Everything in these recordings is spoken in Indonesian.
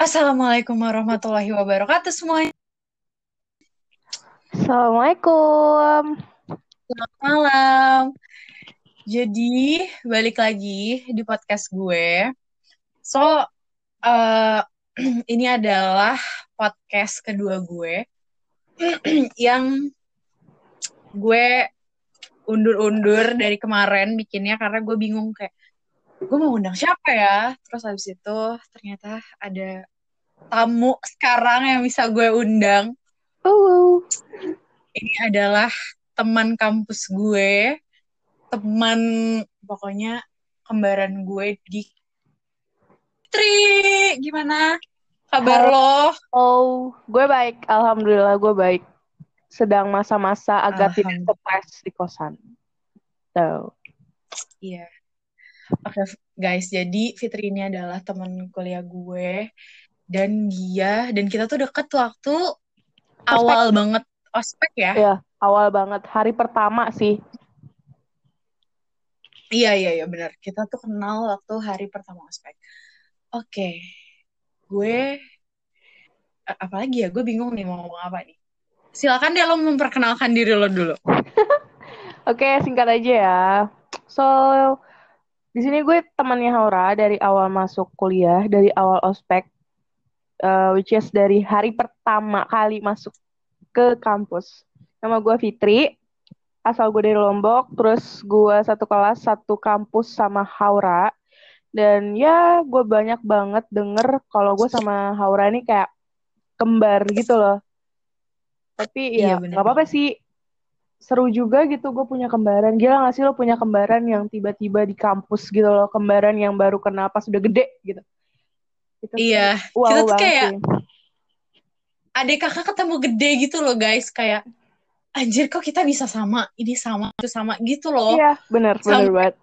Assalamualaikum warahmatullahi wabarakatuh semuanya. Assalamualaikum. Selamat malam. Jadi, balik lagi di podcast gue. So, uh, ini adalah podcast kedua gue yang gue undur-undur dari kemarin bikinnya karena gue bingung kayak gue mau undang siapa ya terus habis itu ternyata ada tamu sekarang yang bisa gue undang Uh, ini adalah teman kampus gue teman pokoknya kembaran gue di Tri gimana kabar lo oh, gue baik. Alhamdulillah gue baik. Sedang masa-masa agak tidak stres di kosan. Tuh. Iya. Oke guys, jadi Fitri ini adalah teman kuliah gue dan dia dan kita tuh deket waktu awal banget ospek ya. Ya, awal banget. Hari pertama sih. Iya iya iya benar. Kita tuh kenal waktu hari pertama ospek. Oke, gue a- apalagi ya? Gue bingung nih mau ngomong apa nih. Silakan deh lo memperkenalkan diri lo dulu. Oke, singkat aja ya. So, di sini gue temannya Haura dari awal masuk kuliah, dari awal ospek, uh, which is dari hari pertama kali masuk ke kampus. Nama gue Fitri, asal gue dari Lombok, terus gue satu kelas, satu kampus sama Haura. Dan ya, gue banyak banget denger kalau gue sama Haura ini kayak kembar gitu loh. Tapi Iya, ya, bener nggak apa-apa sih. Seru juga gitu gue punya kembaran. Gila gak sih lo punya kembaran yang tiba-tiba di kampus gitu loh. Kembaran yang baru kenal pas udah gede gitu. Itu Iya, wow kita tuh kayak sih. adik kakak ketemu gede gitu loh guys. Kayak anjir kok kita bisa sama, ini sama, itu sama gitu loh. Iya, bener, bener Sampai banget.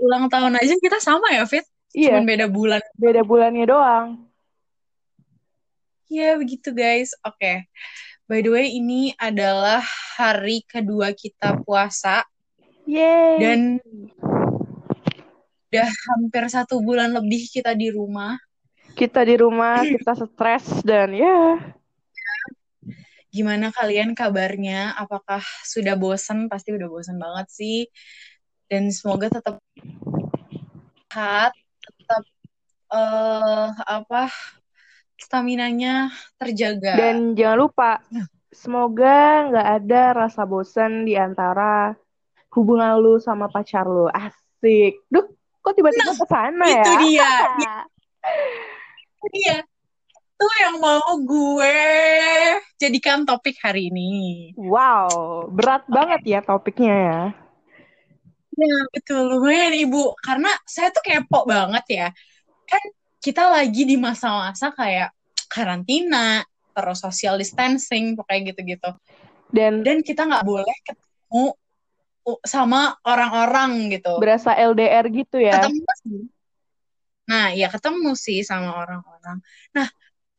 ulang tahun aja kita sama ya Fit. Iya, Cuman beda bulan. beda bulannya doang. Iya begitu guys. Oke. By the way ini adalah hari kedua kita puasa Yeay. dan udah hampir satu bulan lebih kita di rumah. kita di rumah, kita stres dan ya Gimana kalian kabarnya? Apakah sudah bosen? Pasti udah bosen banget sih. Dan semoga tetap sehat, tetap eh apa staminanya terjaga. dan jangan lupa semoga nggak ada rasa bosan di antara hubungan lu sama pacar lu. Asik. Duh, kok tiba-tiba ke sana ya? itu dia. Iya, itu yang mau gue jadikan topik hari ini. Wow, berat banget ya topiknya ya. Ya, betul. Lumayan, Ibu. Karena saya tuh kepo banget ya. Kan kita lagi di masa-masa kayak karantina, terus social distancing, pokoknya gitu-gitu. Dan Dan kita nggak boleh ketemu sama orang-orang gitu. berasa LDR gitu ya. Ketemu sih. Nah, ya ketemu sih sama orang-orang. Nah,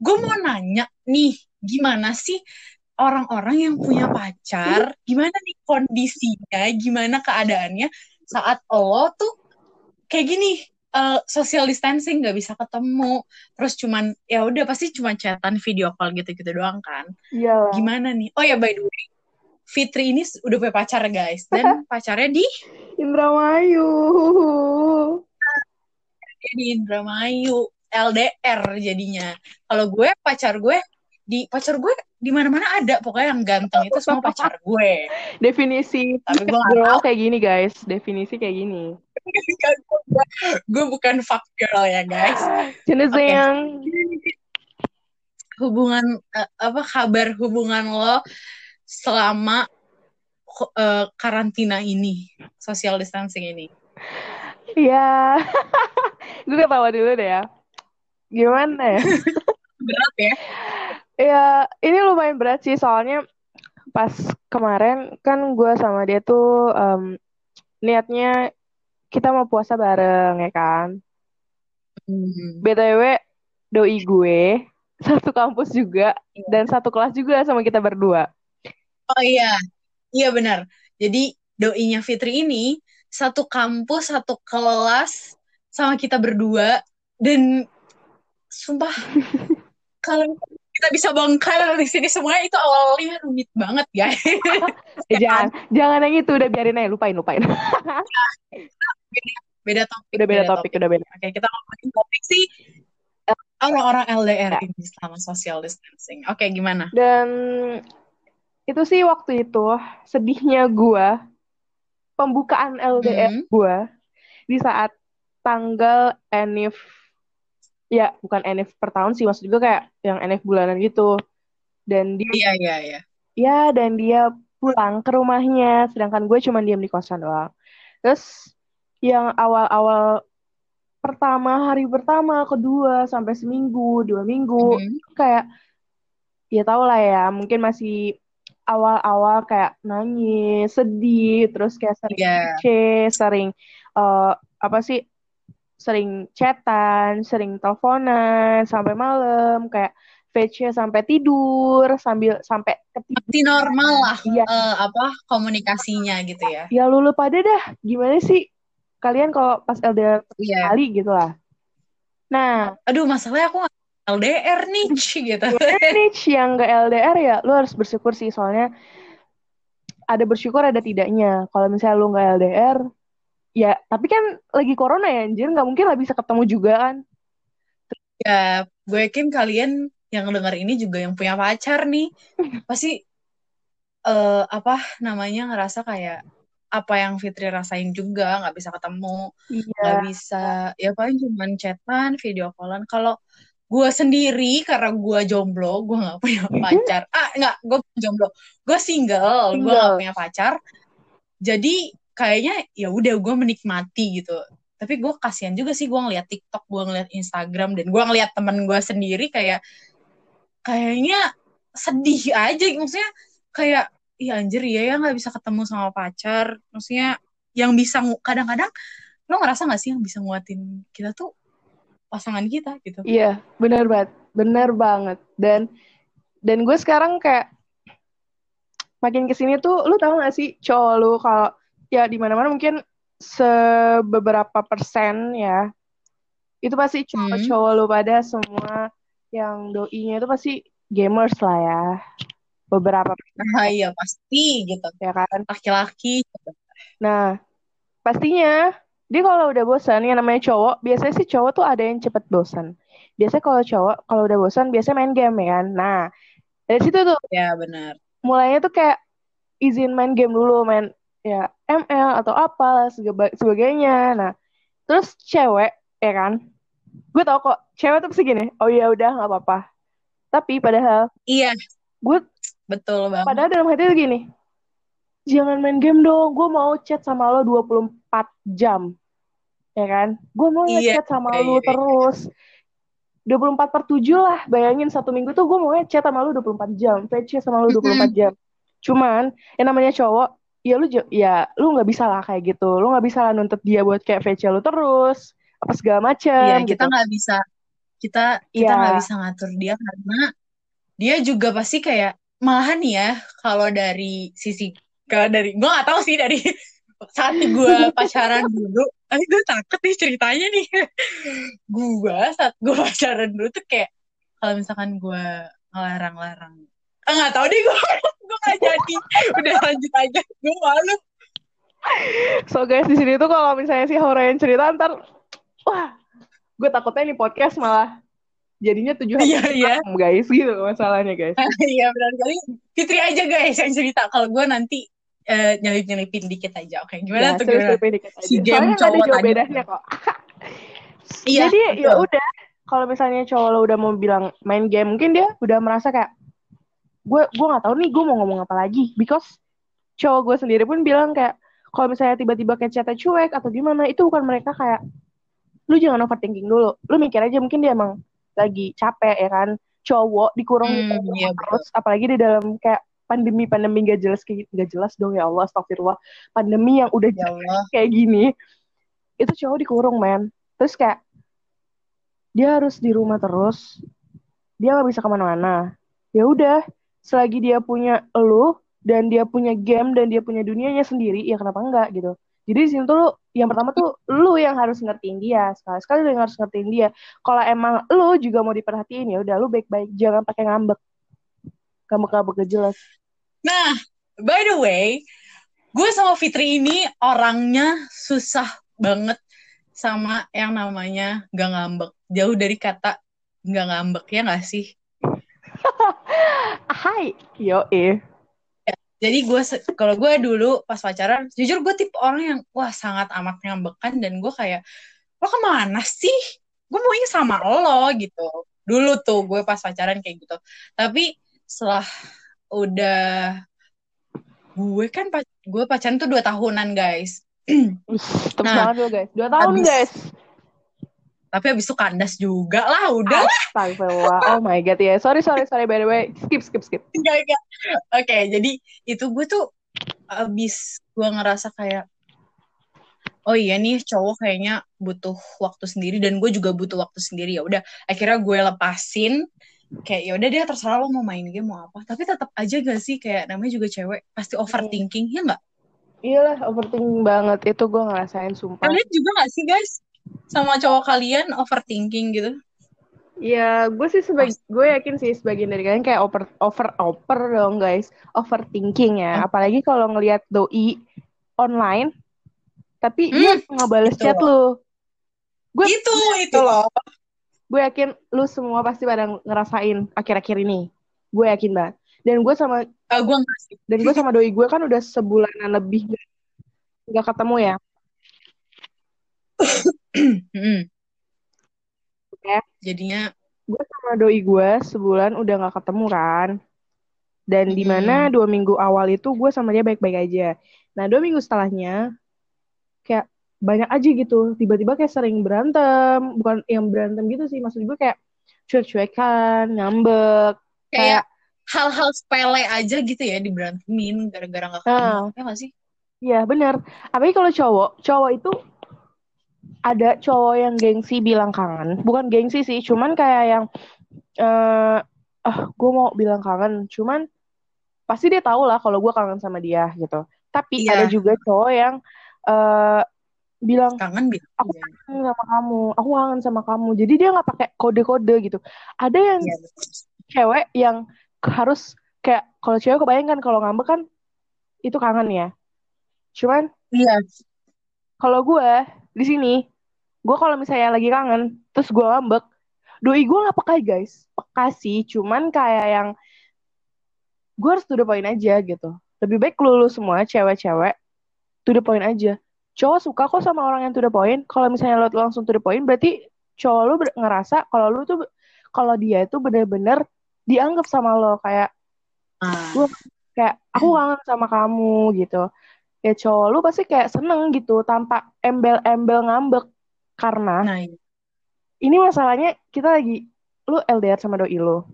gue mau nanya nih, gimana sih orang-orang yang punya pacar, gimana nih kondisinya, gimana keadaannya saat lo tuh kayak gini, eh, social distancing nggak bisa ketemu, terus cuman ya udah pasti cuma chatan video call gitu-gitu doang kan. Iyalah. Gimana nih? Oh ya by the way, Fitri ini udah punya pacar guys, dan pacarnya di Indramayu. di Indramayu LDR jadinya. Kalau gue pacar gue di pacar gue di mana-mana ada pokoknya yang ganteng itu semua pacar gue. Definisi Tapi gue gak girl tahu kayak gini guys. Definisi kayak gini. gue bukan fuck girl ya guys. Jenis Oke. yang Hubungan eh, apa kabar hubungan lo selama eh, karantina ini, social distancing ini? ya gue ketawa dulu deh ya. Gimana ya? Berat ya? Ya, ini lumayan berat sih soalnya pas kemarin kan gue sama dia tuh em, niatnya kita mau puasa bareng ya kan. Hmm. BTW doi gue satu kampus juga Iya. dan satu kelas juga sama kita berdua. Oh iya, iya benar. Jadi doinya Fitri ini satu kampus, satu kelas sama kita berdua dan sumpah kalau kita bisa bongkar di sini semuanya itu awalnya rumit banget guys eh, jangan jangan yang itu udah biarin aja lupain lupain beda, beda topik udah beda, topik, udah beda. Oke kita ngomongin topik sih orang-orang LDR ya. ini selama social distancing. Oke gimana? Dan itu sih waktu itu sedihnya gua pembukaan LDR hmm. gue di saat tanggal enif ya bukan enif per tahun sih maksud gue kayak yang enif bulanan gitu. Dan dia iya iya iya. Ya dan dia pulang ke rumahnya sedangkan gue cuma diam di kosan doang. Terus yang awal-awal pertama hari pertama kedua sampai seminggu dua minggu mm-hmm. kayak ya tau lah ya mungkin masih awal-awal kayak nangis, sedih, terus kayak sering yeah. C, sering uh, apa sih? sering chatan, sering teleponan sampai malam, kayak VC sampai tidur, sambil sampai ketidur. normal lah iya. uh, apa komunikasinya gitu ya. Ya lu pada dah, gimana sih kalian kalau pas LDR yeah. kali gitu lah. Nah, aduh masalahnya aku LDR nih gitu. nih yang gak LDR ya lu harus bersyukur sih soalnya ada bersyukur ada tidaknya. Kalau misalnya lu gak LDR ya tapi kan lagi corona ya anjir nggak mungkin lah bisa ketemu juga kan. Ya, gue yakin kalian yang dengar ini juga yang punya pacar nih pasti uh, apa namanya ngerasa kayak apa yang Fitri rasain juga nggak bisa ketemu nggak iya. bisa ya paling cuman chatan video callan. Kalau gue sendiri karena gue jomblo gue nggak punya pacar. Ah nggak gue jomblo. Gue single, single. gue nggak punya pacar. Jadi kayaknya ya udah gue menikmati gitu. Tapi gue kasihan juga sih gue ngeliat TikTok gue ngeliat Instagram dan gue ngeliat temen gue sendiri kayak kayaknya sedih aja. Maksudnya kayak iya anjir ya ya nggak bisa ketemu sama pacar maksudnya yang bisa kadang-kadang lo ngerasa gak sih yang bisa nguatin kita tuh pasangan kita gitu. Iya, benar banget, benar banget. Dan dan gue sekarang kayak makin ke sini tuh, lu tau gak sih cowok lu kalau ya di mana-mana mungkin sebeberapa persen ya itu pasti cowok-cowok hmm. lu pada semua yang doinya itu pasti gamers lah ya beberapa nah, iya pasti gitu ya kan laki-laki nah pastinya dia kalau udah bosan, yang namanya cowok, biasanya sih cowok tuh ada yang cepet bosan. Biasanya kalau cowok, kalau udah bosan, biasanya main game ya kan. Nah, dari situ tuh. Ya, benar. Mulainya tuh kayak izin main game dulu, main ya ML atau apa sebagainya. Nah, terus cewek, ya kan. Gue tau kok, cewek tuh pasti gini, oh iya udah gak apa-apa. Tapi padahal. Iya. Gue. Betul banget. Padahal dalam hati tuh gini, jangan main game dong, gue mau chat sama lo 24 jam ya kan gue mau iya, ngechat sama iya, lu iya. terus 24 per 7 lah bayangin satu minggu tuh gue mau ngechat sama lu 24 jam PC sama lu 24 jam cuman yang namanya cowok ya lu ya lu nggak bisa lah kayak gitu lu nggak bisa lah nuntut dia buat kayak VC lu terus apa segala macam iya, kita nggak gitu. bisa kita kita nggak ya. bisa ngatur dia karena dia juga pasti kayak malahan ya kalau dari sisi kalau dari gue nggak tahu sih dari saat gue pacaran dulu. Tapi gue takut nih ceritanya nih. Gue saat gue pacaran dulu tuh kayak kalau misalkan gue ngelarang-larang. Ah nggak tahu deh gue gue gak jadi. Udah lanjut aja gue malu. So guys di sini tuh kalau misalnya si yang cerita ntar wah gue takutnya nih podcast malah jadinya tujuh hari iya, iya. guys gitu masalahnya guys iya benar kali Fitri aja guys yang cerita kalau gue nanti uh, nyelip-nyelipin dikit aja. Oke, gimana ya, tuh gimana? Dikit aja. Si game Soalnya cowok ada bedanya kok. iya. Jadi ya udah, kalau misalnya cowok lo udah mau bilang main game, mungkin dia udah merasa kayak gue gue nggak tahu nih gue mau ngomong apa lagi because cowok gue sendiri pun bilang kayak kalau misalnya tiba-tiba kayak chatnya cuek atau gimana itu bukan mereka kayak lu jangan overthinking dulu lu mikir aja mungkin dia emang lagi capek ya kan? Cowok dikurung hmm, iya, terus apalagi di dalam kayak pandemi pandemi gak jelas kayak gak jelas dong ya Allah astagfirullah. Pandemi yang udah ya Allah. kayak gini itu cowok dikurung men. Terus kayak dia harus di rumah terus dia nggak bisa ke mana-mana. Ya udah selagi dia punya elu dan dia punya game dan dia punya dunianya sendiri ya kenapa enggak gitu. Jadi di sini tuh lu yang pertama tuh lu yang harus ngertiin dia sekali sekali lu yang harus ngertiin dia kalau emang lu juga mau diperhatiin ya udah lu baik-baik jangan pakai ngambek ngambek-ngambek gak jelas Nah, by the way, gue sama Fitri ini orangnya susah banget sama yang namanya gak ngambek. Jauh dari kata gak ngambek, ya gak sih? Hai, yo eh. Jadi gue, kalau gue dulu pas pacaran, jujur gue tipe orang yang, wah sangat amat ngambekan, dan gue kayak, lo ke mana sih? Gue maunya sama lo gitu. Dulu tuh gue pas pacaran kayak gitu. Tapi setelah udah gue kan pac- gue pacaran tuh dua tahunan guys Nah, tangan dulu guys. Dua tahun habis- guys. Tapi abis itu kandas juga lah udah lah Astagfirullah. Oh my god ya. Sorry sorry sorry by the way. Skip skip skip. Enggak, enggak. oke jadi itu gue tuh abis gue ngerasa kayak oh iya nih cowok kayaknya butuh waktu sendiri dan gue juga butuh waktu sendiri ya udah akhirnya gue lepasin kayak ya udah dia terserah lo mau main game mau apa tapi tetap aja gak sih kayak namanya juga cewek pasti overthinking ya nggak Iyalah overthinking banget itu gue ngerasain sumpah. kalian juga gak sih guys sama cowok kalian overthinking gitu Ya, gue sih sebagai gue yakin sih sebagian dari kalian kayak over over over dong guys, overthinking ya. Apalagi kalau ngelihat doi online, tapi dia nggak bales itu chat lu. Gue itu itu loh gue yakin lu semua pasti pada ngerasain akhir-akhir ini. Gue yakin banget. Dan gue sama Ah, gue dan gue sama doi gue kan udah sebulanan lebih nggak ketemu ya. Ya. jadinya gue sama doi gue sebulan udah nggak ketemu kan dan di Mm-mm. mana dua minggu awal itu gue sama dia baik-baik aja nah dua minggu setelahnya kayak banyak aja gitu tiba-tiba kayak sering berantem bukan yang berantem gitu sih maksud gue kayak cuek-cuekan ngambek kayak hal-hal sepele aja gitu ya diberantemin gara-gara nggak ketemu Nah. ya nggak sih Iya benar. Apalagi kalau cowok, cowok itu ada cowok yang gengsi bilang kangen. Bukan gengsi sih, cuman kayak yang eh ah gue mau bilang kangen. Cuman pasti dia tahu lah kalau gue kangen sama dia gitu. Tapi Iya. ada juga cowok yang eh bilang kangen gitu Aku kangen sama kamu, aku kangen sama kamu. Jadi dia nggak pakai kode-kode gitu. Ada yang Iya, cewek yang harus kayak kalau cewek kebayang kan kalau ngambek kan itu kangen ya. Cuman iya kalau gue di sini gue kalau misalnya lagi kangen terus gue ngambek doi gue nggak peka guys. Peka sih cuman kayak yang gue harus to the point aja gitu. Lebih baik lu, lu semua cewek-cewek to the point aja. Cowok suka kok sama orang yang to the point. Kalau misalnya lo langsung to the point berarti cowok lu ber- ngerasa kalau lu tuh kalau dia itu bener-bener dianggap sama lo. Kayak Ah, Gua- kayak aku kangen sama kamu gitu ya cowok lu pasti kayak seneng gitu tanpa embel-embel ngambek. Karena nah iya. ini masalahnya kita lagi lu LDR sama doi lu.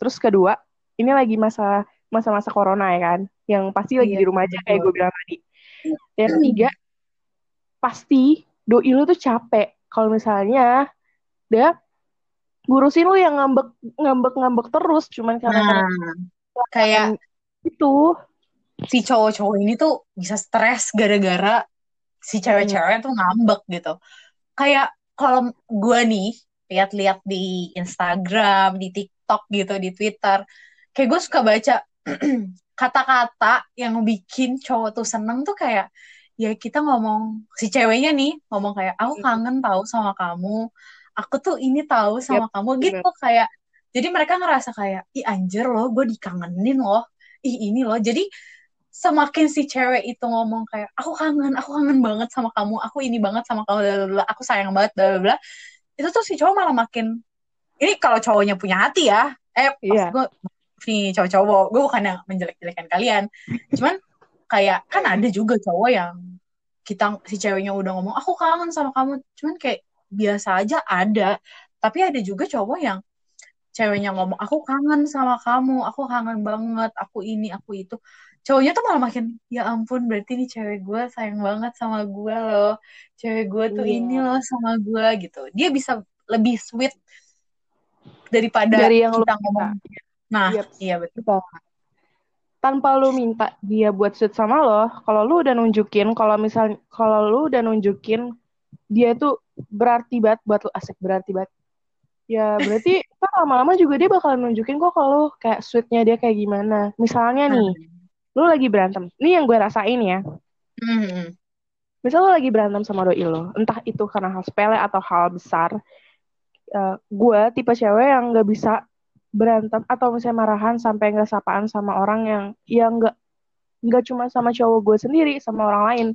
Terus kedua ini lagi masa masa-masa corona ya kan yang pasti lagi Iya, di rumah aja kayak betul. gue bilang tadi. Yang ketiga pasti doi lu tuh capek. Kalau misalnya dia ngurusin lu yang ngambek ngambek ngambek terus cuman karena nah kayak itu si cowok-cowok ini tuh bisa stres gara-gara si cewek-cewek tuh ngambek gitu. Kayak kalau gue nih lihat-lihat di Instagram, di TikTok gitu, di Twitter, kayak gue suka baca kata-kata yang bikin cowok tuh seneng tuh kayak ya kita ngomong si ceweknya nih ngomong kayak aku kangen tahu sama kamu, aku tuh ini tahu sama kamu gitu kayak jadi mereka ngerasa kayak ih anjir loh gue dikangenin loh ih ini loh. Jadi semakin si cewek itu ngomong kayak aku kangen aku kangen banget sama kamu aku ini banget sama kamu bla, aku sayang banget bla bla bla. Itu tuh si cowok malah makin ini kalau cowoknya punya hati ya eh Iya. gue nih cowok-cowok gue bukan yang menjelek-jelekan kalian. Cuman kayak kan ada juga cowok yang kita si ceweknya udah ngomong aku kangen sama kamu. Cuman kayak biasa aja ada. Tapi ada juga cowok yang ceweknya ngomong aku kangen sama kamu aku kangen banget aku ini aku itu cowoknya tuh malah makin ya ampun berarti nih cewek gue sayang banget sama gue loh cewek gue tuh Iya. ini loh sama gue gitu dia bisa lebih sweet daripada Dari yang kita ngomong nah Yep. iya betul tanpa lu minta dia buat sweet sama lo, kalau lu udah nunjukin, kalau misal kalau lu udah nunjukin dia itu berarti banget buat lu asik berarti banget. Ya berarti kan lama-lama juga dia bakal nunjukin kok kalau kayak sweetnya dia kayak gimana. Misalnya nih, Hmm. Lu lagi berantem. Ini yang gue rasain ya. Hmm. Misal lu lagi berantem sama doi lo, entah itu karena hal sepele atau hal besar. Uh, gue tipe cewek yang nggak bisa berantem atau misalnya marahan sampai nggak sapaan sama orang yang yang nggak nggak cuma sama cowok gue sendiri sama orang lain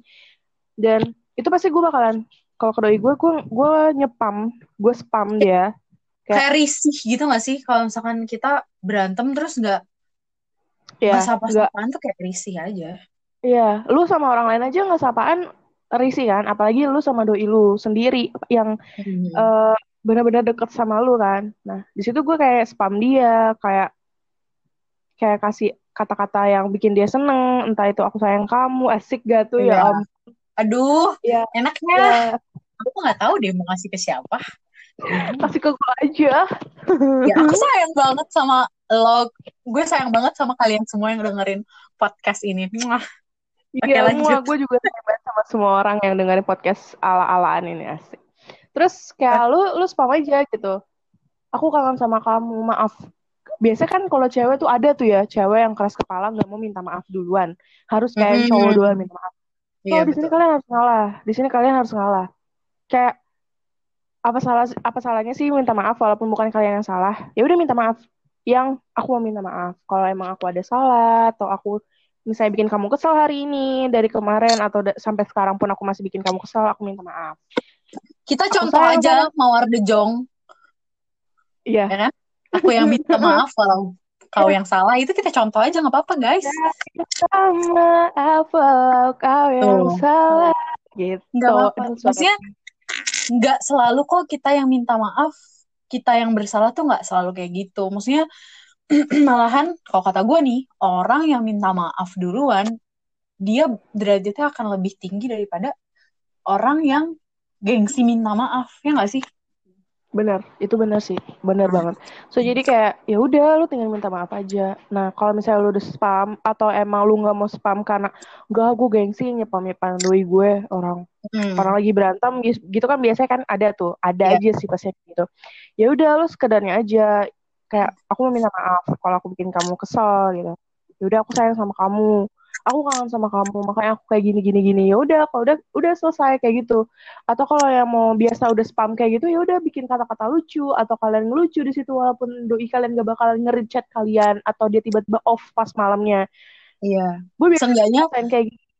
dan itu pasti gue bakalan kalau ke doi gue gue gue nyepam gue spam dia kayak, kayak risih gitu gak sih kalau misalkan kita berantem terus nggak ya, nggak sapa-sapaan tuh kayak risih aja Iya, lu sama orang lain aja nggak sapaan risih kan, apalagi lu sama doi lu sendiri yang hmm. uh, benar-benar deket sama lu kan. Nah, di situ gue kayak spam dia, kayak kayak kasih kata-kata yang bikin dia seneng, entah itu aku sayang kamu, asik gak tuh ya, ya om. Aduh, ya. enaknya. Ya. Aku nggak tahu deh mau ngasih ke siapa. Kasih ke gue aja. ya, aku sayang banget sama lo. Gue sayang banget sama kalian semua yang dengerin podcast ini. Iya, semua gue juga sayang banget sama semua orang yang dengerin podcast ala-alaan ini asik. Terus kayak lu lu spam aja gitu. Aku kangen sama kamu, maaf. Biasa kan kalau cewek tuh ada tuh ya, cewek yang keras kepala nggak mau minta maaf duluan. Harus kayak mm-hmm. cowok duluan minta maaf. Oh, iya, di sini kalian harus ngalah. Di sini kalian harus ngalah. Kayak apa salah apa salahnya sih minta maaf walaupun bukan kalian yang salah. Ya udah minta maaf. Yang aku mau minta maaf. Kalau emang aku ada salah atau aku misalnya bikin kamu kesal hari ini dari kemarin atau sampai sekarang pun aku masih bikin kamu kesal, aku minta maaf. Kita aku contoh aja kan? Mawar De Jong. Iya. Ya kan? Aku yang minta maaf walau kau yang salah itu kita contoh aja nggak apa-apa guys. Sama apa kau yang Tuh. salah gitu. Nggak apa-apa. Maksudnya nggak selalu kok kita yang minta maaf, kita yang bersalah tuh nggak selalu kayak gitu. Maksudnya malahan kalau kata gue nih orang yang minta maaf duluan dia derajatnya akan lebih tinggi daripada orang yang gengsi minta maaf ya nggak sih? Benar itu benar sih. Benar banget. So jadi kayak ya udah lu tinggal minta maaf aja. Nah kalau misalnya lu udah spam atau emang lu nggak mau spam karena gak gue gengsi nyepam nyepam doi gue orang hmm. orang lagi berantem gitu kan biasanya kan ada tuh ada yeah. aja sih pasti gitu. Ya udah lu sekedarnya aja. Kayak aku mau minta maaf kalau aku bikin kamu kesel gitu. Ya udah aku sayang sama kamu. Aku kangen sama kamu makanya aku kayak gini gini gini. Ya udah kalau udah udah selesai kayak gitu. Atau kalau yang mau biasa udah spam kayak gitu ya udah bikin kata-kata lucu atau kalian ngelucu di situ walaupun doi kalian gak bakal ngerit chat kalian atau dia tiba-tiba off pas malamnya. Iya. Gue biasa sengganya kayak gitu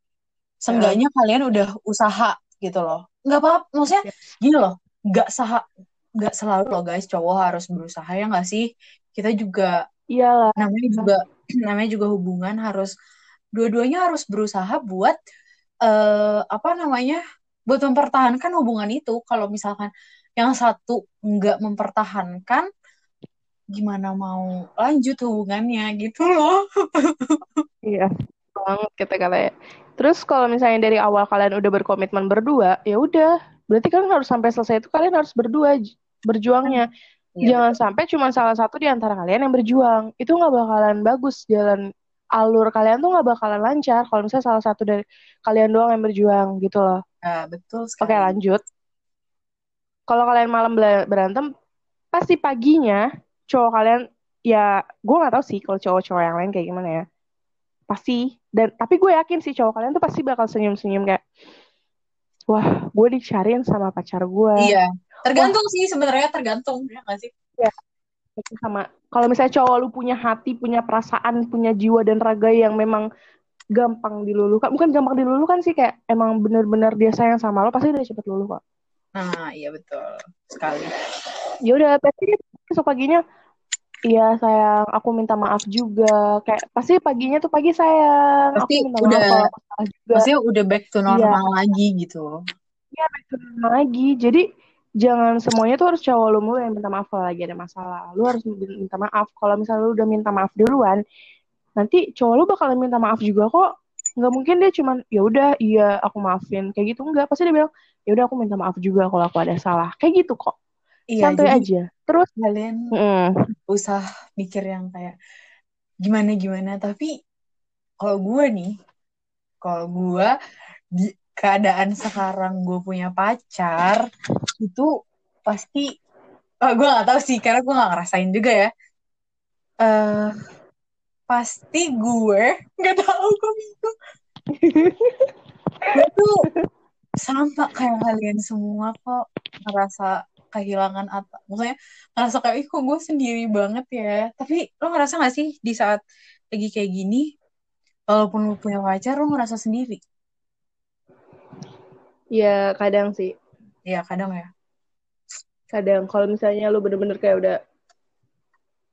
sengganya uh. kalian udah usaha gitu loh. Nggak apa maksudnya yes. gini loh nggak sah nggak selalu loh guys cowok harus berusaha ya nggak sih? Kita juga iyalah. namanya juga namanya juga hubungan harus dua-duanya harus berusaha buat uh, apa namanya buat mempertahankan hubungan itu. Kalau misalkan yang satu nggak mempertahankan gimana mau lanjut hubungannya gitu loh. Iya banget kata kalian terus kalau misalnya dari awal kalian udah berkomitmen berdua ya udah berarti kan harus sampai selesai itu kalian harus berdua berjuangnya. Ya, Jangan betul. sampai cuma salah satu di antara kalian yang berjuang. Itu nggak bakalan bagus jalan alur kalian tuh nggak bakalan lancar kalau misalnya salah satu dari kalian doang yang berjuang gitu loh. Nah, betul sekali. Oke, lanjut. Kalau kalian malam berantem, pasti paginya cowok kalian ya gue nggak tahu sih kalau cowok-cowok yang lain kayak gimana ya. Pasti dan tapi gue yakin sih cowok kalian tuh pasti bakal senyum-senyum kayak wah gue dicariin sama pacar gue. Iya. Tergantung sih sebenarnya tergantung ya nggak sih? Ya sama. Kalau misalnya cowok lu punya hati punya perasaan punya jiwa dan raga yang memang gampang diluluhkan bukan gampang diluluhkan sih kayak emang bener-bener dia sayang sama lo pasti udah cepet luluh kok. Nah iya betul sekali. Ya udah pasti besok paginya Iya sayang, aku minta maaf juga. Kayak pasti paginya tuh pagi sayang. Pasti aku minta udah, maaf kalau juga. Pasti udah back to normal iya. lagi gitu. Iya back to normal lagi. Jadi jangan semuanya tuh harus cowok lu mulu yang minta maaf kalau lagi ada masalah. Lu harus minta maaf. Kalau misalnya lu udah minta maaf duluan, nanti cowok lu bakalan minta maaf juga kok. Nggak mungkin dia cuman ya udah iya aku maafin kayak gitu enggak. Pasti dia bilang ya udah aku minta maaf juga kalau aku ada salah. Kayak gitu kok. Iya, Santai aja. Terus kalian mm. usah mikir yang kayak gimana gimana tapi kalau gue nih kalau gue di keadaan sekarang gue punya pacar itu pasti oh, gue gak tahu sih karena gue gak ngerasain juga ya uh, pasti gue nggak tahu gue bingung gue tuh sama kayak kalian semua kok ngerasa kehilangan apa maksudnya ngerasa kayak ih kok gue sendiri banget ya? Tapi lo ngerasa gak sih di saat lagi kayak gini walaupun lo punya pacar lo ngerasa sendiri? Ya kadang sih. Ya kadang ya. Kadang. Kalau misalnya lo bener-bener kayak udah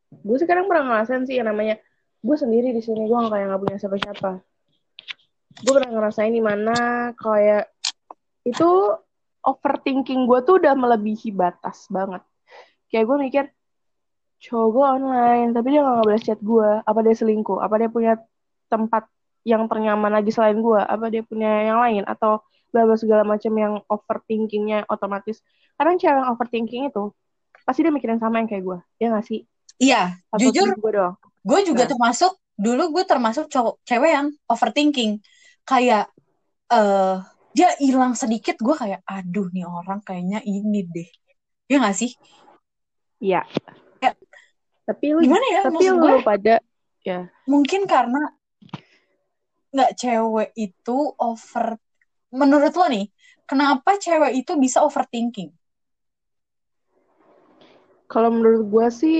gue sekarang pernah ngerasain sih yang namanya gue sendiri di sini gue kayak nggak punya siapa-siapa. Gue pernah ngerasain di mana kayak itu overthinking gue tuh udah melebihi batas banget. Kayak gue mikir cowok gue online tapi dia gak boleh chat gue apa dia selingkuh? Apa dia punya tempat yang ternyaman lagi selain gue apa dia punya yang lain? Atau bla segala macam yang overthinkingnya otomatis. Kadang cewek yang overthinking itu pasti dia mikirin sama yang kayak gue ya gak sih? Iya Atau jujur gue doang. gue juga nah. termasuk dulu gue termasuk cowok cewek yang overthinking. Kayak eh uh, dia hilang sedikit gue kayak aduh nih orang kayaknya ini deh. Ya gak sih? Iya. Ya. tapi lu gimana ya tapi lu gue, pada ya. Mungkin karena nggak cewek itu over menurut lo nih kenapa cewek itu bisa overthinking? Kalau menurut gue sih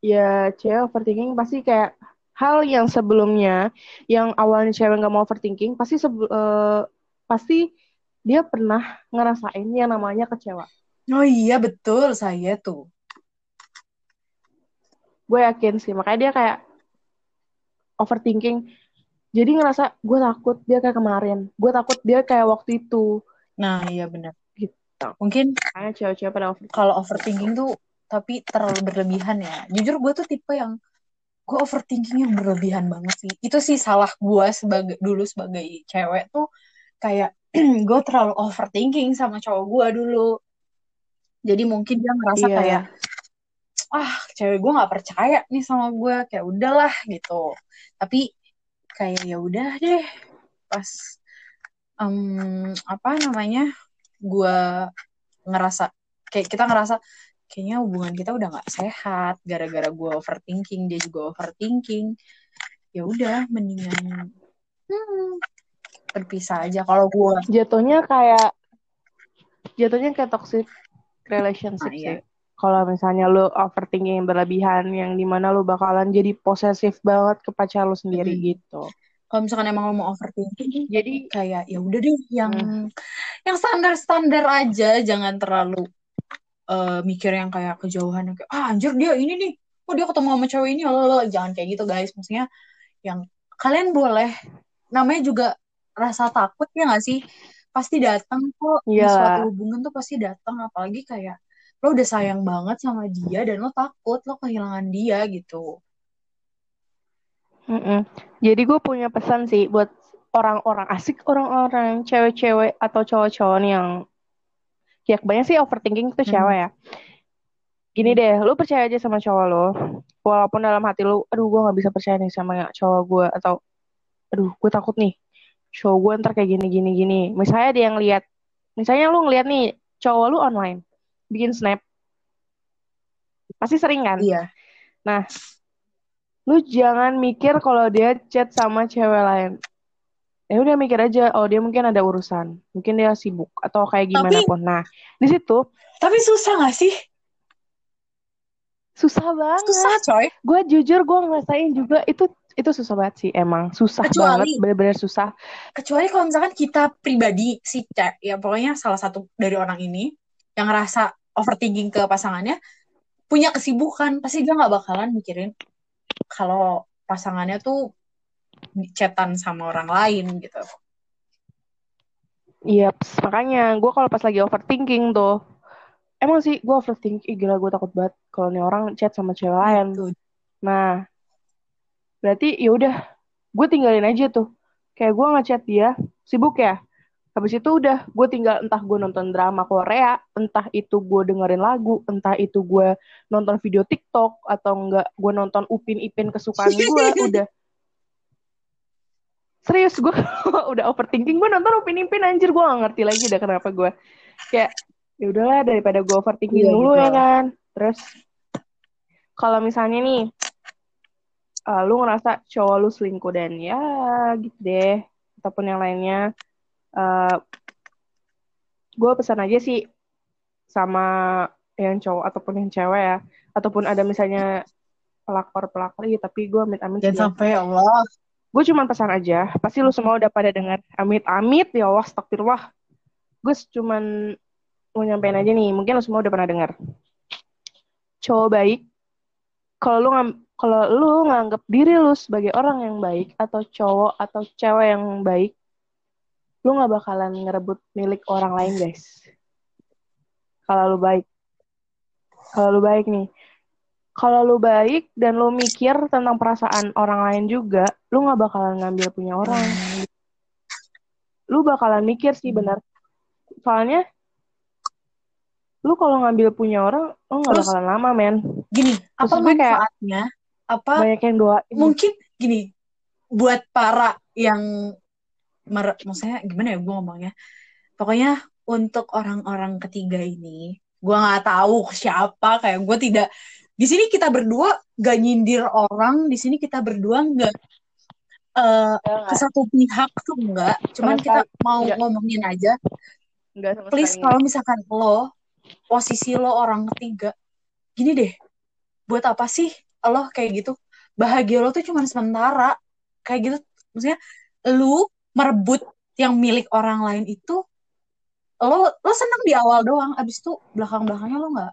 ya cewek overthinking pasti kayak hal yang sebelumnya yang awalnya cewek nggak mau overthinking pasti uh, pasti dia pernah ngerasain yang namanya kecewa. Oh iya betul saya tuh. Gue yakin sih makanya dia kayak overthinking. Jadi ngerasa gue takut dia kayak kemarin. Gue takut dia kayak waktu itu. Nah iya benar. Gitu. Mungkin kayak cewek-cewek pada overthinking. Kalau overthinking tuh tapi terlalu berlebihan ya. Jujur gue tuh tipe yang gue overthinkingnya berlebihan banget sih. Itu sih salah gue sebagai dulu sebagai cewek tuh kayak gue terlalu overthinking sama cowok gue dulu. Jadi mungkin dia ngerasa yeah. kayak ah cewek gue nggak percaya nih sama gue kayak udahlah gitu. Tapi kayak ya udah deh pas um, apa namanya gue ngerasa kayak kita ngerasa kayaknya hubungan kita udah nggak sehat gara-gara gue overthinking dia juga overthinking. Ya udah mendingan hmm, berpisah aja kalau gue jatuhnya kayak jatuhnya kayak toxic relationship nah, iya. sih. Kalau misalnya lo overthinking yang berlebihan yang di mana lo bakalan jadi posesif banget ke pacar lo sendiri hmm. gitu. Kalau misalkan emang lo mau overthinking jadi kayak ya udah deh yang hmm. yang standar standar aja. Jangan terlalu uh, mikir yang kayak kejauhan yang kayak ah anjir dia ini nih. Oh dia ketemu sama cewek ini lo jangan kayak gitu guys. Maksudnya yang kalian boleh namanya juga rasa takut ya gak sih? Pasti datang kok yeah. di suatu hubungan tuh pasti datang apalagi kayak lo udah sayang banget sama dia dan lo takut lo kehilangan dia gitu. Mm -mm. jadi gue punya pesan sih buat orang-orang asik orang-orang cewek-cewek atau cowok-cowok yang ya banyak sih overthinking itu cewek ya. Gini deh lo percaya aja sama cowok lo walaupun dalam hati lo aduh gue nggak bisa percaya nih sama cowok gue atau aduh gue takut nih show gue ntar kayak gini gini gini. Misalnya dia yang lihat misalnya lu ngeliat nih cowok lu online bikin snap. Pasti sering kan? Iya. Nah lu jangan mikir kalau dia chat sama cewek lain. Ya udah mikir aja oh dia mungkin ada urusan. Mungkin dia sibuk atau kayak gimana tapi, pun. Nah di situ tapi susah gak sih? Susah banget. Susah coy. Gue jujur gue ngerasain juga itu itu susah banget sih emang. Susah kecuali, banget bener-bener susah. Kecuali kalau misalkan kita pribadi si cek ya pokoknya salah satu dari orang ini yang ngerasa overthinking ke pasangannya punya kesibukan pasti dia nggak bakalan mikirin kalau pasangannya tuh chatan sama orang lain gitu. Iya yep, makanya gue kalau pas lagi overthinking tuh emang sih gue overthinking Ih, gila gue takut banget kalau nih orang chat sama cewek lain. Nah berarti ya udah gue tinggalin aja tuh. Kayak gue ngechat dia sibuk ya. Habis itu udah gue tinggal entah gue nonton drama Korea entah itu gue dengerin lagu entah itu gue nonton video TikTok atau enggak gue nonton Upin Ipin kesukaan gue udah. Serius gue udah overthinking. Gue nonton Upin Ipin anjir gue gak ngerti lagi dah kenapa gue kayak ya udahlah daripada gue overthinking Iya, dulu gitu. ya kan? Terus kalau misalnya nih uh, lu ngerasa cowok lu selingkuh dan ya gitu deh. Ataupun yang lainnya. Uh, gue pesan aja sih sama yang cowok ataupun yang cewek ya. Ataupun ada misalnya pelakor pelakor iya tapi gue amit amit Jangan sampai ya Allah. gue cuma pesan aja. Pasti lu semua udah pada dengar amit amit ya Allah astagfirullah. Gue cuman mau nyampein aja nih. Mungkin lu semua udah pernah dengar cowok baik kalau lu ngam- kalau lu nganggap diri lu sebagai orang yang baik atau cowok atau cewek yang baik lu nggak bakalan ngerebut milik orang lain guys. Kalau lu baik. Kalau lu baik nih. Kalau lu baik dan lu mikir tentang perasaan orang lain juga lu nggak bakalan ngambil punya orang. Lu bakalan mikir sih benar. Soalnya lu kalau ngambil punya orang lu nggak bakalan lama men. Gini, apa Maksud gue kayak- manfaatnya? Apa banyak yang doain. mungkin gini buat para yang mer maksudnya gimana ya gue ngomongnya? Pokoknya untuk orang-orang ketiga ini gue nggak tahu siapa kayak gue tidak di sini kita berdua gak nyindir orang di sini kita berdua nggak eh, ke satu pihak tuh enggak cuman Sama kita mau Iya. ngomongin aja. Nggak sama please kalau misalkan lo posisi lo orang ketiga gini deh buat apa sih lo kayak gitu bahagia lo tuh cuma sementara kayak gitu. Maksudnya lu merebut yang milik orang lain itu lo lo seneng di awal doang abis itu belakang belakangnya lo nggak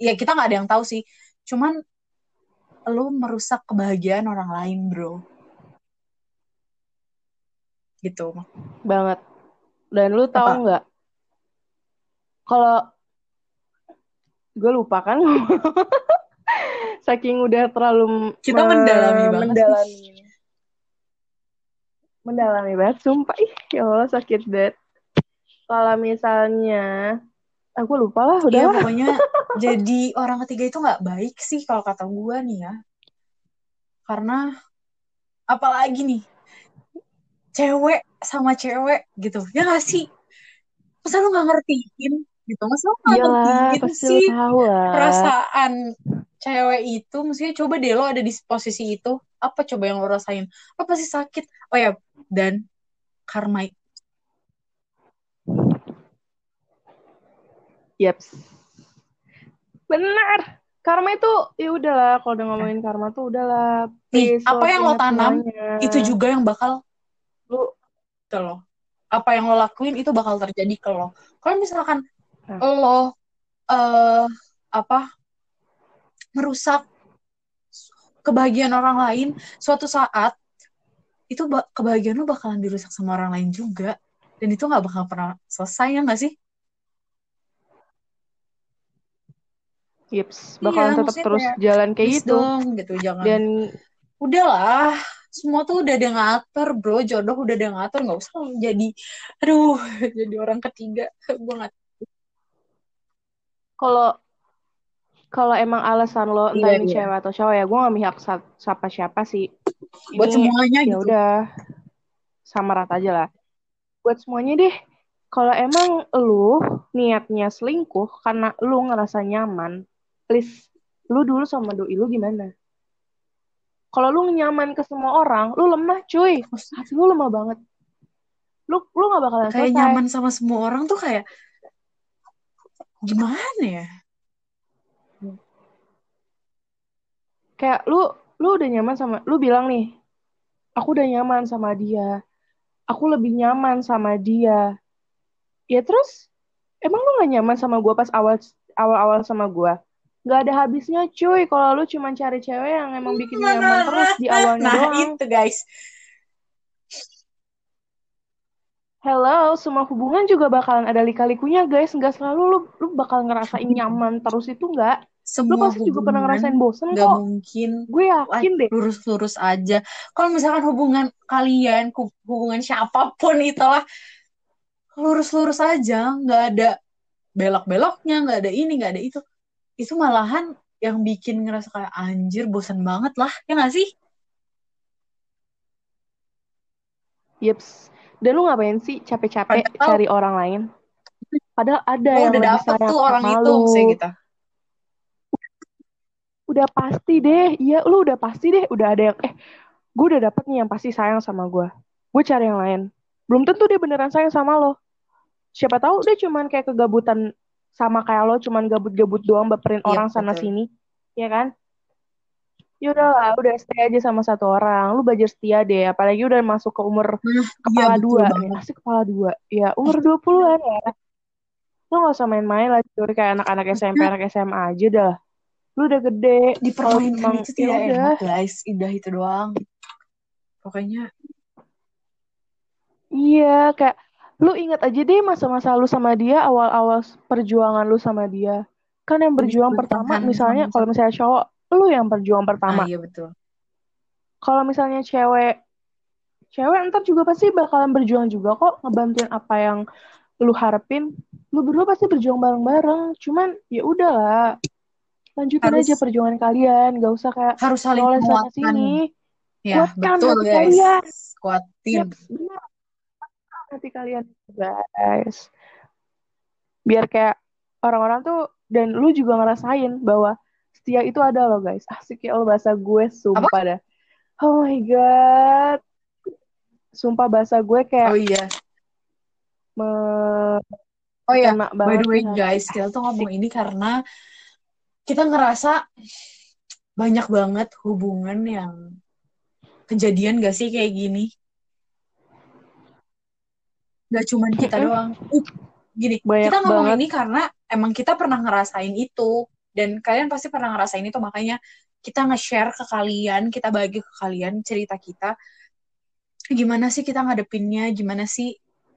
ya kita nggak ada yang tahu sih. Cuman lo merusak kebahagiaan orang lain bro. Gitu. Banget. Dan lu tahu nggak? Kalau gue lupa kan saking udah terlalu Kita me- mendalami banget sih. mendalami mendalami banget sumpah ih ya Allah sakit banget kalau misalnya aku lupa lah udah lah. pokoknya jadi orang ketiga itu nggak baik sih kalau kata gue nih ya. Karena apalagi nih cewek sama cewek gitu ya gak sih? Masa lu nggak ngertiin gitu? Masa lu nggak ngertiin sih lu tahu lah perasaan cewek itu? Maksudnya coba deh lo ada di posisi itu apa coba yang lo rasain? Lo pasti sakit. Oh ya dan karma Yaps. Benar. Karma itu ya udahlah kalau udah ngomongin karma tuh udahlah. Nih, apa yang lo tanam, semuanya. itu juga yang bakal lu ke lo. Apa yang lo lakuin itu bakal terjadi ke lo. Kalau misalkan Nah. lo eh apa merusak kebahagiaan orang lain, suatu saat itu ba- kebahagiaan lo bakalan dirusak sama orang lain juga. Dan itu nggak bakal pernah selesai ya nggak sih? Yips, bakalan Iya, tetap terus kayak, jalan kayak gitu. dong gitu jangan. Dan Udahlah, semua tuh udah ada yang ngatur, bro. Jodoh udah ada yang ngatur, nggak usah jadi, aduh, jadi orang ketiga. Gue nggak kalau kalau emang alasan lo entah Iya, ini iya. cewek atau cowok ya, gue gak mihak siapa siapa sih. buat Ini semuanya ya gitu. udah sama rata aja lah. Buat semuanya deh. Kalau emang lu niatnya selingkuh karena lu ngerasa nyaman, please lu dulu sama doi lu gimana? Kalau lu nyaman ke semua orang, lu lemah cuy. Hati lu lemah banget. Lu lu gak bakalan Kayak selesai. nyaman sama semua orang tuh kayak gimana ya? Kayak lu lu udah nyaman sama lu bilang nih, aku udah nyaman sama dia. Aku lebih nyaman sama dia. Ya terus emang lu gak nyaman sama gua pas awal awal-awal sama gua? Gak ada habisnya cuy kalau lu cuma cari cewek yang emang bikin nyaman terus di awalnya nah doang. itu guys. Hello, semua hubungan juga bakalan ada lika-likunya guys. Nggak selalu lu, lu bakal ngerasain nyaman terus itu nggak. Lu Semua pasti juga pernah ngerasain hubungan bosen gak kok. mungkin Gue yakin deh. lurus-lurus aja. Kalau misalkan hubungan kalian, hu- hubungan siapa pun itulah lurus-lurus aja, nggak ada belok-beloknya, nggak ada ini, nggak ada itu. Itu malahan yang bikin ngerasa kayak anjir bosan banget lah, ya nggak sih? Yeps. Dan lu ngapain sih capek-capek Padahal- cari orang lain? Padahal ada Lo yang udah dapet tuh orang sama itu lu. maksudnya gitu Udah pasti deh. Iya, lu udah pasti deh. Udah ada yang, eh, gue udah dapet nih yang pasti sayang sama gue. Gue cari yang lain. Belum tentu dia beneran sayang sama lo. Siapa tahu dia cuman kayak kegabutan sama kayak lo, cuman gabut-gabut doang baperin Iya, orang sana betul. sini. Ya kan? Ya udahlah, udah stay aja sama satu orang. Lu belajar setia deh, apalagi udah masuk ke umur Nah, kepala iya, betul dua nih. Asik kepala dua. Ya, umur 20-an ya. Lo gak usah main-main lah, curi kayak anak-anak SMP, anak SMA aja dah. Lu udah gede. Dipermainkan emang, itu ya tidak udah. enak guys indah itu doang pokoknya Iya, kayak lu ingat aja deh masa-masa lu sama dia, awal-awal perjuangan lu sama dia. Kan yang berjuang bertahan pertama, misalnya kalau misalnya cowok, lu yang berjuang ah pertama. iya betul Kalau misalnya cewek, cewek ntar juga pasti bakalan berjuang juga kok, ngebantuin apa yang lu harapin. Lu berdua pasti berjuang bareng-bareng. Cuman ya udahlah, lanjutin Harus- aja perjuangan kalian, gak usah kayak harus saling menguatkan sini. ya Kuatkan betul hati guys kalian. kuatin Yep, benar. Hati kalian, guys. Biar kayak orang-orang tuh, dan lu juga ngerasain bahwa setia itu ada loh, guys. Asik ya Allah bahasa gue, sumpah dah. Oh my God. Sumpah bahasa gue kayak oh iya me- oh iya by the way guys kita tuh ngomong ini karena kita ngerasa banyak banget hubungan yang kejadian gak sih kayak gini? Gak cuman kita doang. Uh, gini Banyak kita ngomong banget. ini karena emang kita pernah ngerasain itu. Dan kalian pasti pernah ngerasain itu. Makanya kita nge-share ke kalian kita bagi ke kalian cerita kita. Gimana sih kita ngadepinnya? Gimana sih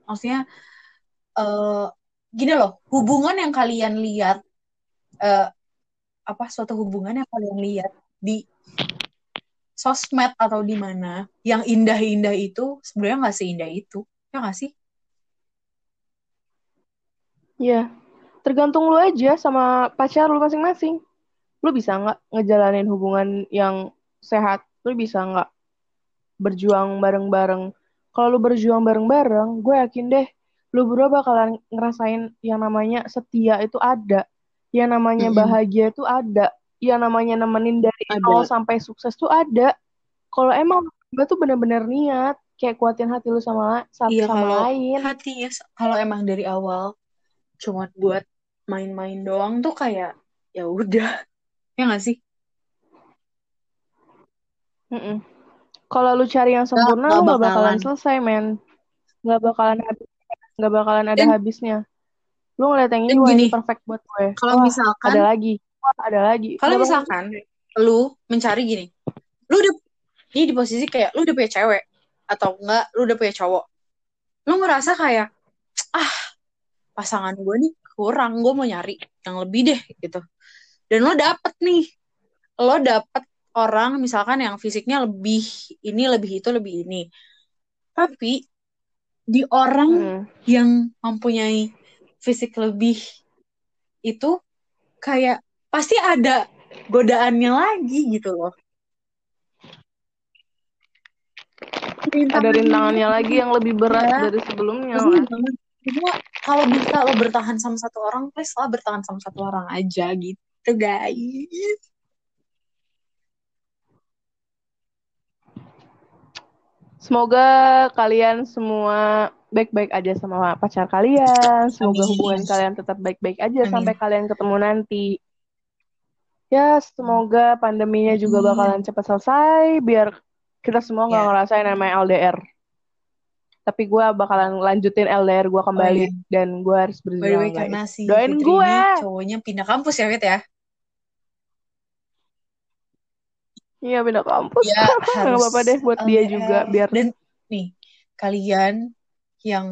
maksudnya eh gini loh. Hubungan yang kalian lihat eh apa suatu hubungan yang kalian lihat di sosmed atau di mana yang indah-indah itu sebenarnya nggak seindah itu ya nggak sih Iya. Tergantung lu aja sama pacar lu masing-masing. Lu bisa nggak ngejalanin hubungan yang sehat? Lu bisa nggak berjuang bareng-bareng? Kalau lu berjuang bareng-bareng, gue yakin deh, lu berdua bakalan ngerasain yang namanya setia itu ada. Yang namanya Mm-mm. bahagia itu ada. Yang namanya nemenin dari Ada. nol sampai sukses tuh ada. Kalau emang gue tuh bener-bener niat, kayak kuatin hati lu sama satu Iya sama kalau lain. hatinya kalau emang dari awal cuma buat main-main doang tuh kayak ya udah ya nggak sih Mm-mm. Kalau lu cari yang sempurna, nggak lu nggak bakalan bakalan. selesai, men. Nggak bakalan habis, nggak bakalan ada Dan- habisnya. Lu ngeliat yang ini, wah ini gini, perfect buat gue. kalau misalkan ada lagi. Wah, ada lagi. kalau misalkan lu mencari gini lu udah ini di posisi kayak lu udah punya cewek atau enggak lu udah punya cowok lu ngerasa kayak ah pasangan gue nih kurang gue mau nyari yang lebih deh gitu dan lo dapet nih lo dapet orang misalkan yang fisiknya lebih ini lebih itu lebih ini tapi di orang Hmm. yang mempunyai fisik lebih itu kayak pasti ada godaannya lagi gitu loh. Ada rintangannya lagi yang lebih berat Iya. dari sebelumnya. Banget. Cuma kalau bisa lo bertahan sama satu orang, please lah bertahan sama satu orang aja gitu guys. Semoga kalian semua baik-baik aja sama pacar kalian. Semoga hubungan kalian tetap baik-baik aja Amin. sampai kalian ketemu nanti. Ya, semoga pandeminya juga bakalan cepat selesai biar kita semua nggak Ya. ngerasain namanya LDR. Tapi gue bakalan lanjutin LDR gue kembali Oh, iya. dan gue harus By berjuang karena guys. si Doain gue. ini cowoknya pindah kampus ya, Fit ya? Iya beda kampus. Ya harus apa-apa deh buat dia LDR. juga biar Dan nih, kalian yang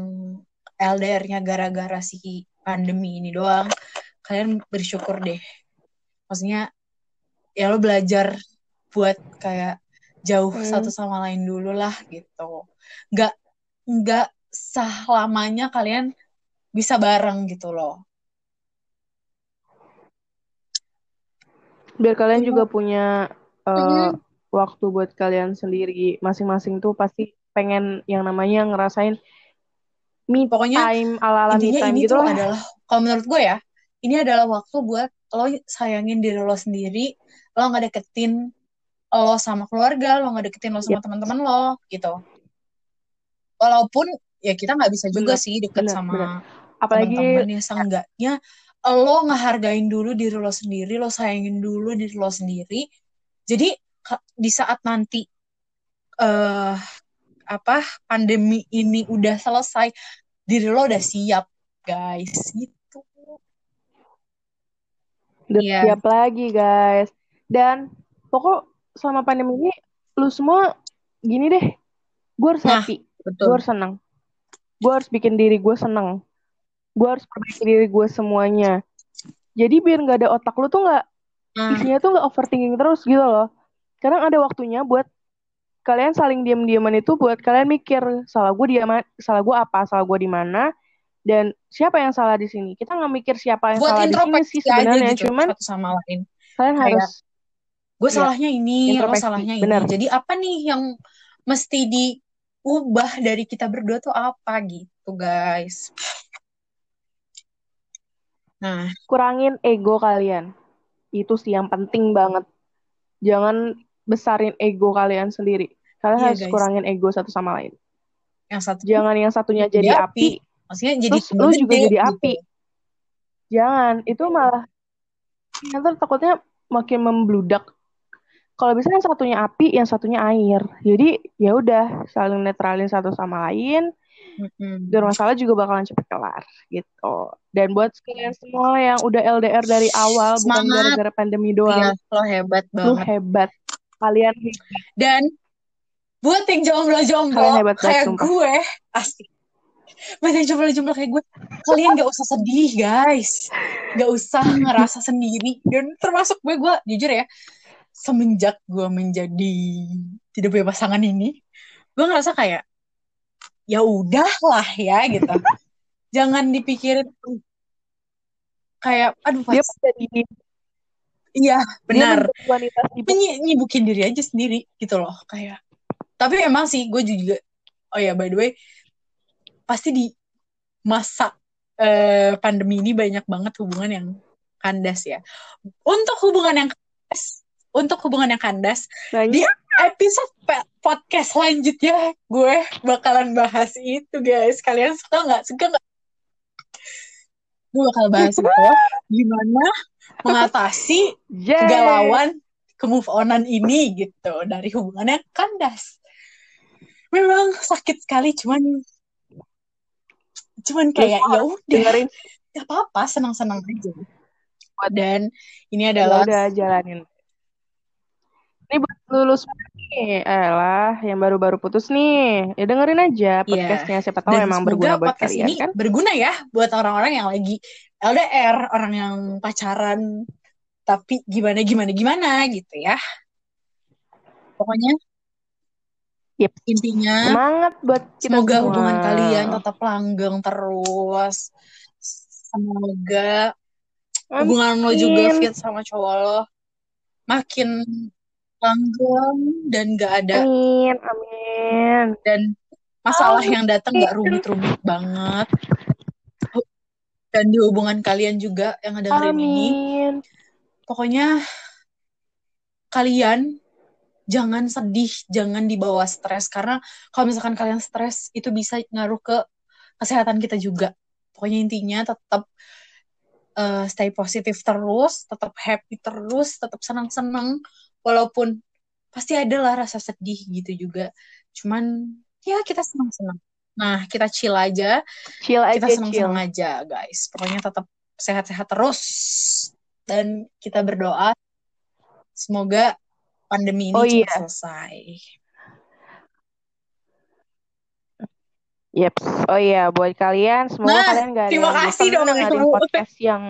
LDR-nya gara-gara si pandemi ini doang, kalian bersyukur deh. Maksudnya, ya lo belajar buat kayak jauh Hmm. satu sama lain dulu lah gitu. Nggak, nggak selamanya kalian bisa bareng gitu loh. biar kalian Iya. juga punya eh, Mm-mm. waktu buat kalian sendiri masing-masing tuh pasti pengen yang namanya ngerasain me Pokoknya time ala-ala me intinya time ini gitu tuh lah. adalah kalau menurut gue ya ini adalah waktu buat lo sayangin diri lo sendiri lo nggak deketin lo sama keluarga lo nggak deketin lo sama Yep. teman-teman lo gitu walaupun ya kita nggak bisa juga Bener, sih deket bener, sama bener. Apalagi teman-teman ya seenggaknya lo ngehargain dulu diri lo sendiri lo sayangin dulu diri lo sendiri jadi di saat nanti eh apa pandemi ini udah selesai diri lo udah siap guys gitu udah Iya. siap lagi guys. Dan pokok selama pandemi ini lu semua gini deh, gue harus Nah, happy, gue harus senang, gue harus bikin diri gue senang, gue harus perbaiki diri gue semuanya. Jadi biar nggak ada otak lu tuh nggak nah isinya tuh nggak overthinking terus gitu loh. Kadang ada waktunya buat kalian saling diam-diaman itu buat kalian mikir salah gue di salah gue apa, salah gue di mana, dan siapa yang salah di sini. Kita nggak mikir siapa yang buat salah di sini sih aja sebenarnya, gitu cuman satu sama lain kalian Kayak, harus gue ya salahnya ini lo salahnya ini bener. jadi apa nih yang mesti diubah dari kita berdua tuh apa gitu guys nah Kurangin ego kalian. Itu sih yang penting banget. Jangan besarin ego kalian sendiri. Kalian iya harus guys kurangin ego satu sama lain. yang satu Jangan yang satunya jadi jadi api api, maksudnya jadi terus lu juga jadi gitu api. Jangan, itu malah nanti takutnya makin membludak. Kalau bisa yang satunya api, yang satunya air. Jadi ya udah saling netralin satu sama lain. Dan masalah juga bakalan cepet kelar gitu. Dan buat kalian semua yang udah LDR dari awal, bukan semangat gara-gara pandemi iya doang, lo hebat banget hebat. Kalian. Dan buat yang jomblo-jomblo kayak sumpah. gue asik. Buat yang jomblo-jomblo kayak gue kalian gak usah sedih guys. Gak usah ngerasa sendiri. Dan termasuk gue gue jujur ya semenjak gue menjadi tidak punya pasangan ini gue ngerasa kayak ya udahlah ya gitu. Jangan dipikirin kayak aduh Dia pas menjadi iya benar. wanita. Menyi- nyibukin diri aja sendiri gitu loh kayak. Tapi emang sih gue juga oh ya by the way pasti di masa eh, pandemi ini banyak banget hubungan yang kandas ya. Untuk hubungan yang kandas untuk hubungan yang kandas di Banyak. episode pe- podcast selanjutnya gue bakalan bahas itu guys. Kalian suka nggak? Suka nggak? Gue bakal bahas itu gimana mengatasi Yeay. kegalauan ke move onan ini gitu dari hubungannya kandas. Memang sakit sekali cuman cuman kayak ya udah Dengerin. gak apa-apa senang-senang aja. Dan ini Ya adalah udah jalanin. Ini buat lulus nih, elah yang baru-baru putus nih. Ya dengerin aja Iya. podcastnya. Siapa tahu dan emang berguna buat podcast kalian ini kan. berguna ya buat orang-orang yang lagi LDR, orang yang pacaran tapi gimana gimana gimana gitu ya. Pokoknya Yep. intinya Semangat buat kita Semoga semua. hubungan kalian tetap langgeng terus. Semoga hubungan lo juga Amin. fit sama cowok lo makin langgeng dan gak ada Amin, amin. dan masalah yang datang gak rumit-rumit banget. Dan di hubungan kalian juga yang dengerin ini, Amin. pokoknya kalian jangan sedih, jangan dibawa stres karena kalau misalkan kalian stres itu bisa ngaruh ke kesehatan kita juga. Pokoknya intinya tetap eh, stay positif terus, tetap happy terus, tetap senang-senang walaupun pasti ada lah rasa sedih gitu juga. Cuman ya kita senang-senang. Nah, kita chill aja, Chill aja, kita chill. senang-senang aja, guys. Pokoknya tetap sehat-sehat terus dan kita berdoa semoga pandemi ini Oh cepat iya. selesai. Yep. Oh iya, buat kalian semoga Nah, kalian gak ada terima yang kasih dong, dengerin podcast yang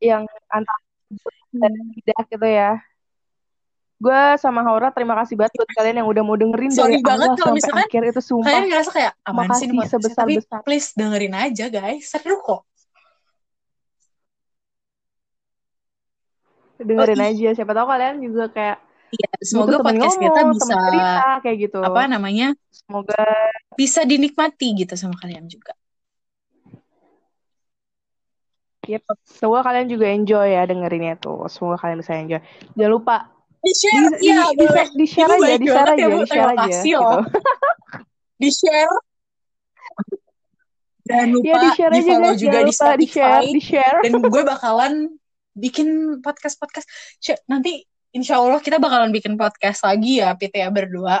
yang antara dan tidak gitu ya. Gue sama Haura terima kasih banget buat kalian yang udah mau dengerin Sorry dari banget awal kalau sampai misalkan akhir itu sumpah. Kalian ngerasa kayak aman sih podcastnya, tapi sebesar-besar. please dengerin aja guys, seru kok. dengerin Oh, aja siapa tahu kalian juga kayak Iya, semoga podcast kita ngomong, bisa temen cerita kayak gitu. apa namanya Semoga bisa dinikmati gitu sama kalian juga. Yep. Semoga kalian juga enjoy ya dengerinnya tuh. Semoga kalian bisa enjoy. Jangan lupa Di di, share, di, ya di, boleh. di share aja, di share ya, aja, Bu. di share aja. Gitu. Di share. Jangan lupa Ya di share di aja follow guys, juga di lupa di share, Spotify. di share. Dan gue bakalan bikin podcast-podcast. Sh- Nanti insya Allah kita bakalan bikin podcast lagi ya, Pit ya berdua.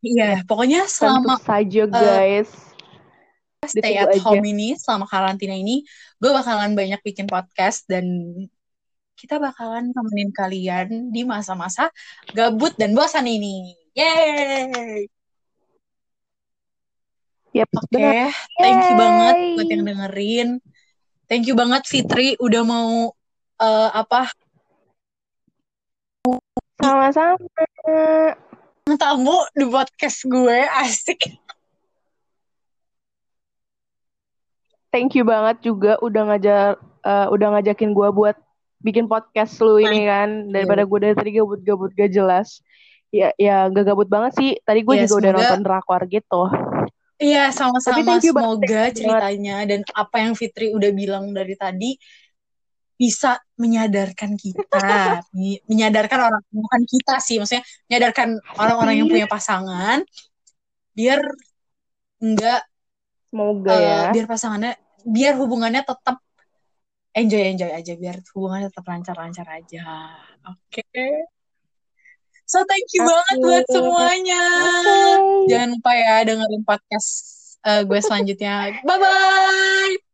Iya, pokoknya Tentu selama saja eh, guys. stay Ditunggu at aja. home ini, selama karantina ini, gue bakalan banyak bikin podcast dan kita bakalan temenin kalian di masa-masa gabut dan bosan ini. Yeay! Yep, Oke, benar. thank you banget buat yang dengerin. Thank you banget Fitri udah mau eh, apa Sama-sama. tamu di podcast gue asik. Thank you banget juga udah ngajar eh, udah ngajakin gua buat bikin podcast lu ini kan daripada gue dari tadi gabut-gabut gak jelas. Ya ya gak gabut banget sih. Tadi gue Ya, juga udah nonton drakor gitu. Iya, sama-sama. Semoga banget. ceritanya dan apa yang Fitri udah bilang dari tadi bisa menyadarkan kita, menyadarkan orang bukan kita sih, maksudnya menyadarkan orang-orang yang punya pasangan biar enggak Semoga eh, ya. biar pasangannya biar hubungannya tetap enjoy enjoy aja biar hubungannya tetap lancar-lancar aja. Oke. So thank you Oke. banget buat semuanya. Oke. Jangan lupa ya dengerin podcast eh, gue selanjutnya. Bye bye.